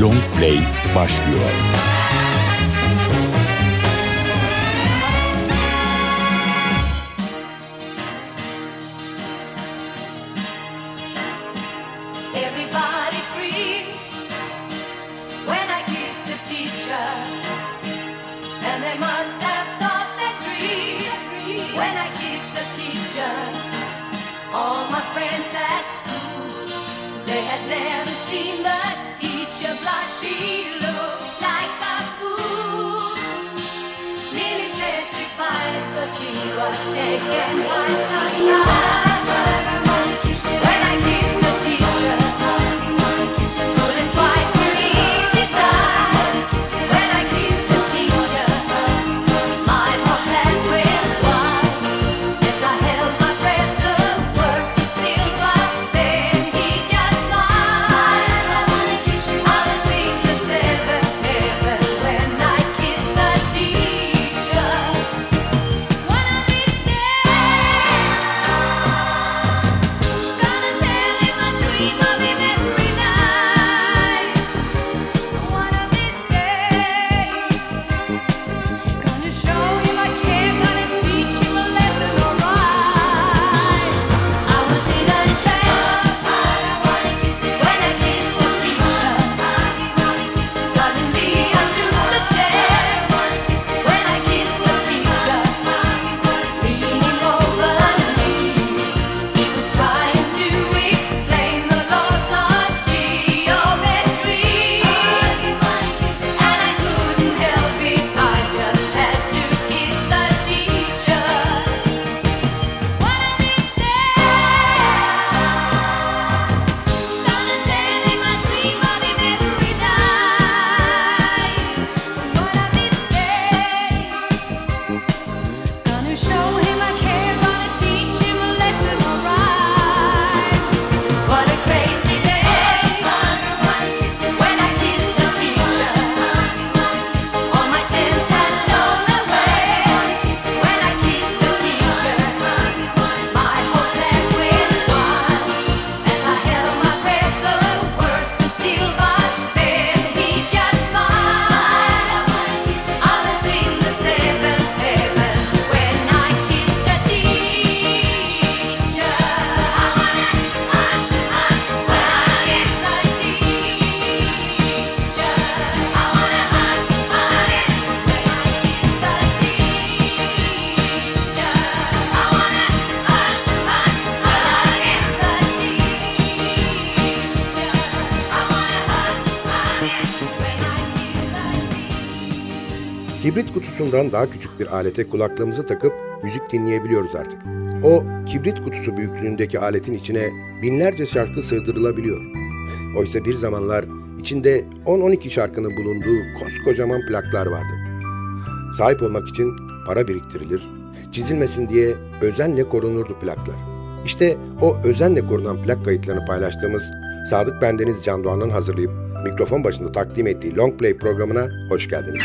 Long Play başlıyor. Everybody's scream when I kiss the teacher, and they must have thought that dream when I kissed the teacher. All my friends at school, they had never seen the was taken by surprise. Kutusundan daha küçük bir alete kulaklığımızı takıp müzik dinleyebiliyoruz artık. O kibrit kutusu büyüklüğündeki aletin içine binlerce şarkı sığdırılabiliyor. Oysa bir zamanlar içinde 10-12 şarkının bulunduğu koskocaman plaklar vardı. Sahip olmak için para biriktirilir, çizilmesin diye özenle korunurdu plaklar. İşte o özenle korunan plak kayıtlarını paylaştığımız Sadık Bendeniz Can Doğan'ın hazırlayıp mikrofon başında takdim ettiği Long Play programına hoş geldiniz.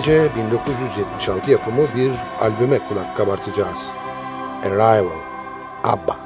Gece 1976 yapımı bir albüme kulak kabartacağız. Arrival, ABBA.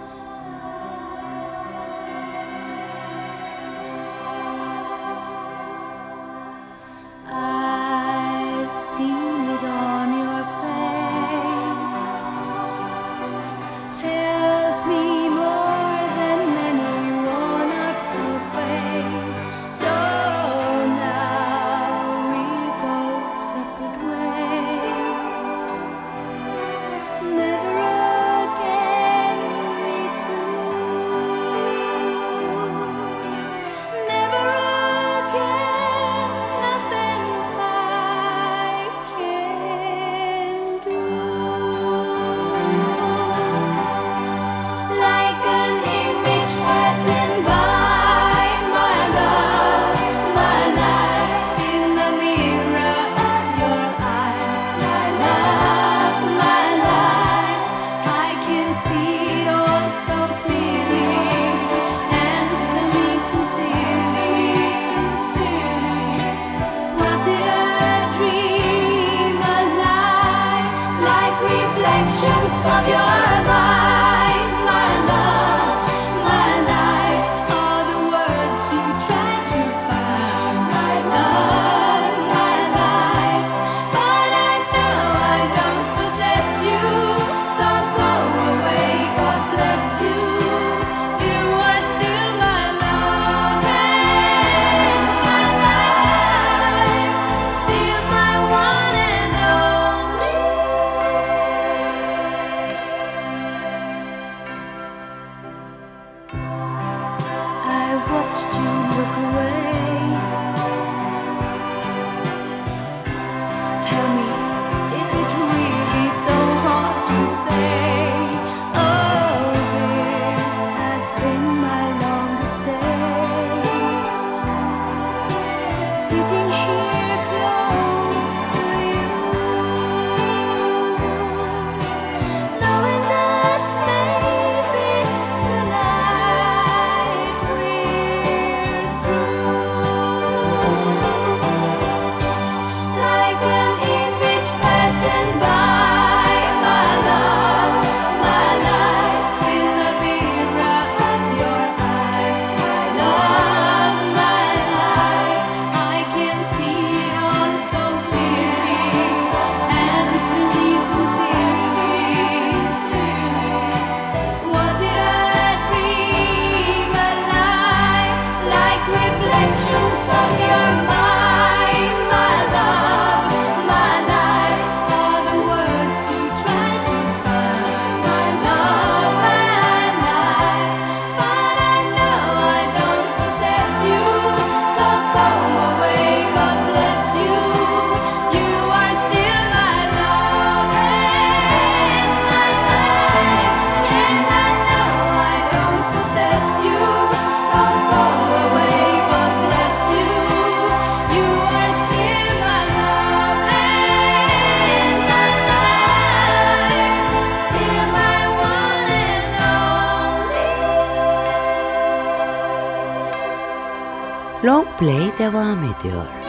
to say. Long Play devam ediyor.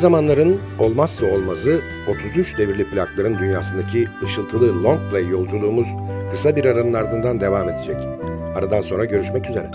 zamanların olmazsa olmazı 33 devirli plakların dünyasındaki ışıltılı long play yolculuğumuz kısa bir aranın ardından devam edecek. Aradan sonra görüşmek üzere.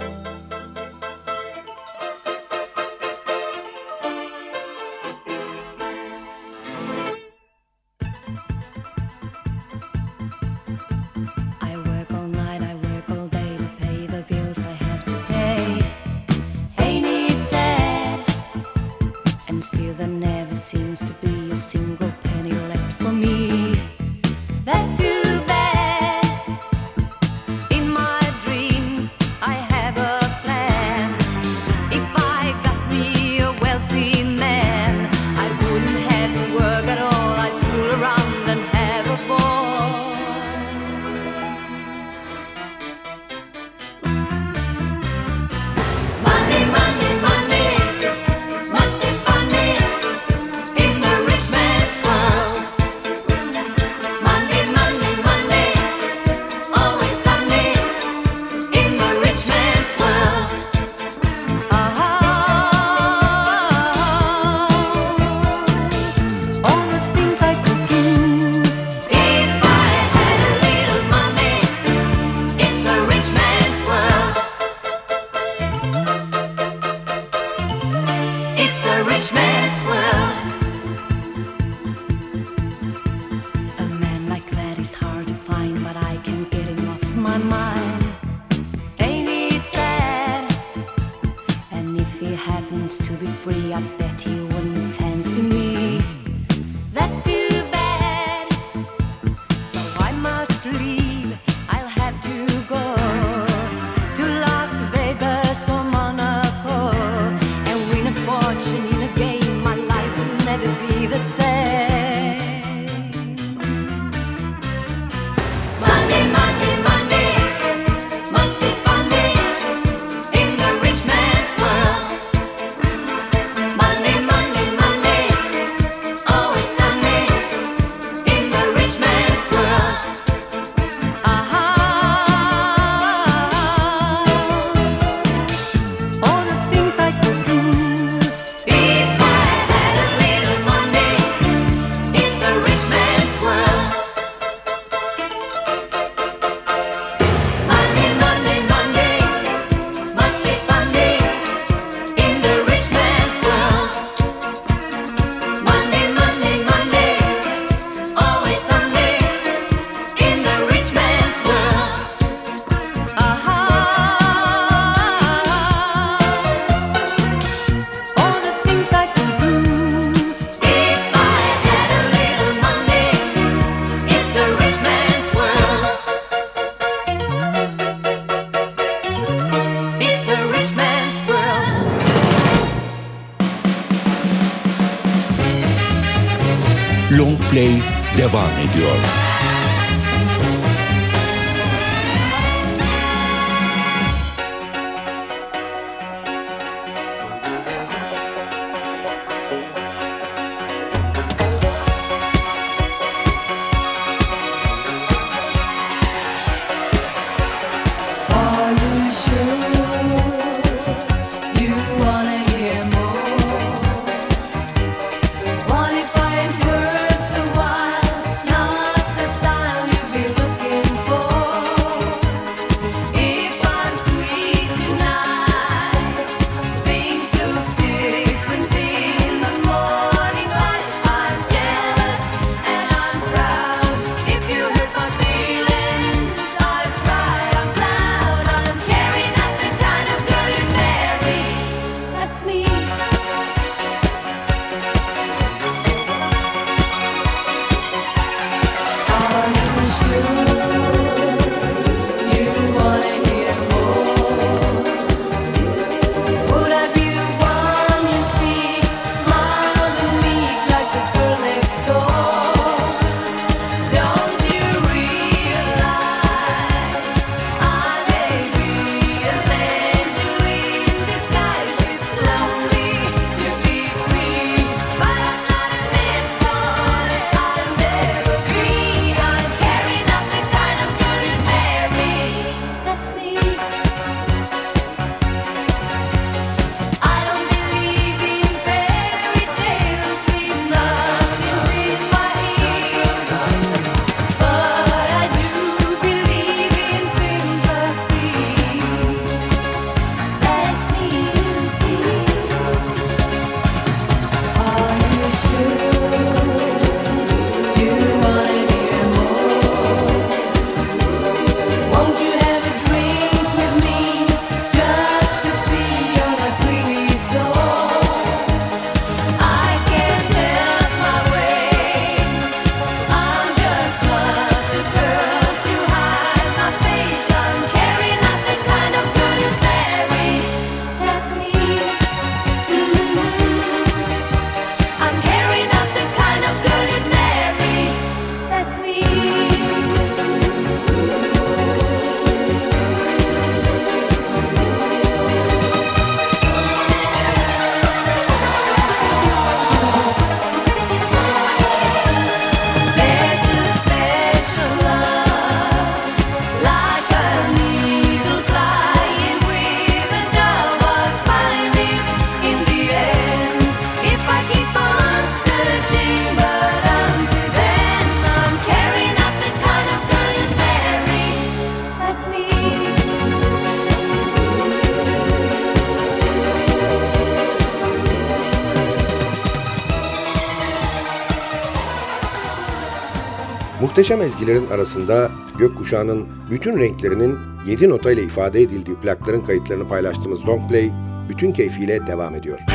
Muhteşem ezgilerin arasında gökkuşağının bütün renklerinin 7 notayla ifade edildiği plakların kayıtlarını paylaştığımız Longplay bütün keyfiyle devam ediyor.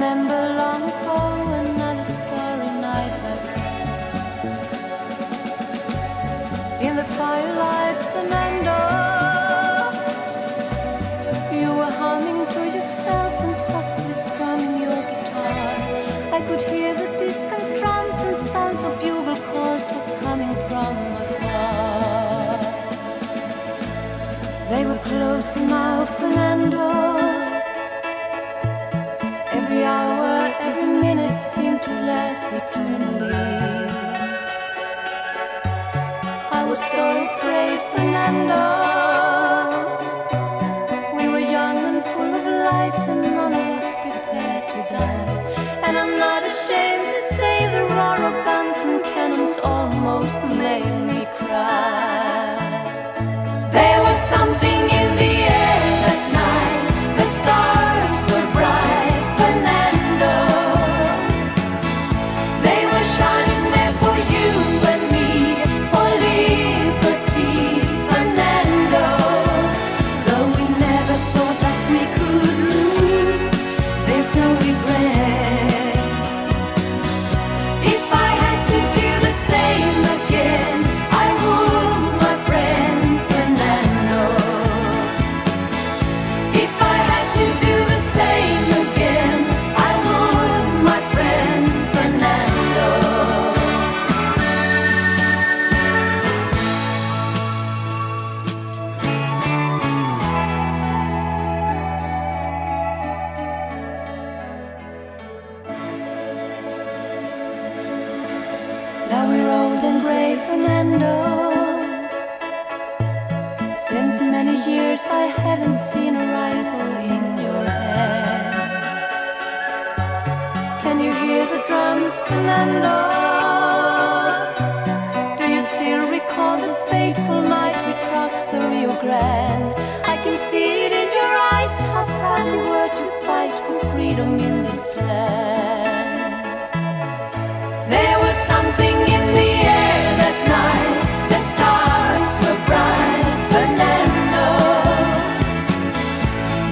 remember long ago another starry night like this. In the firelight, Fernando. You were humming to yourself and softly strumming your guitar. I could hear the distant drums and sounds of bugle calls were coming from afar. They were close enough, open eyes.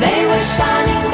They were shining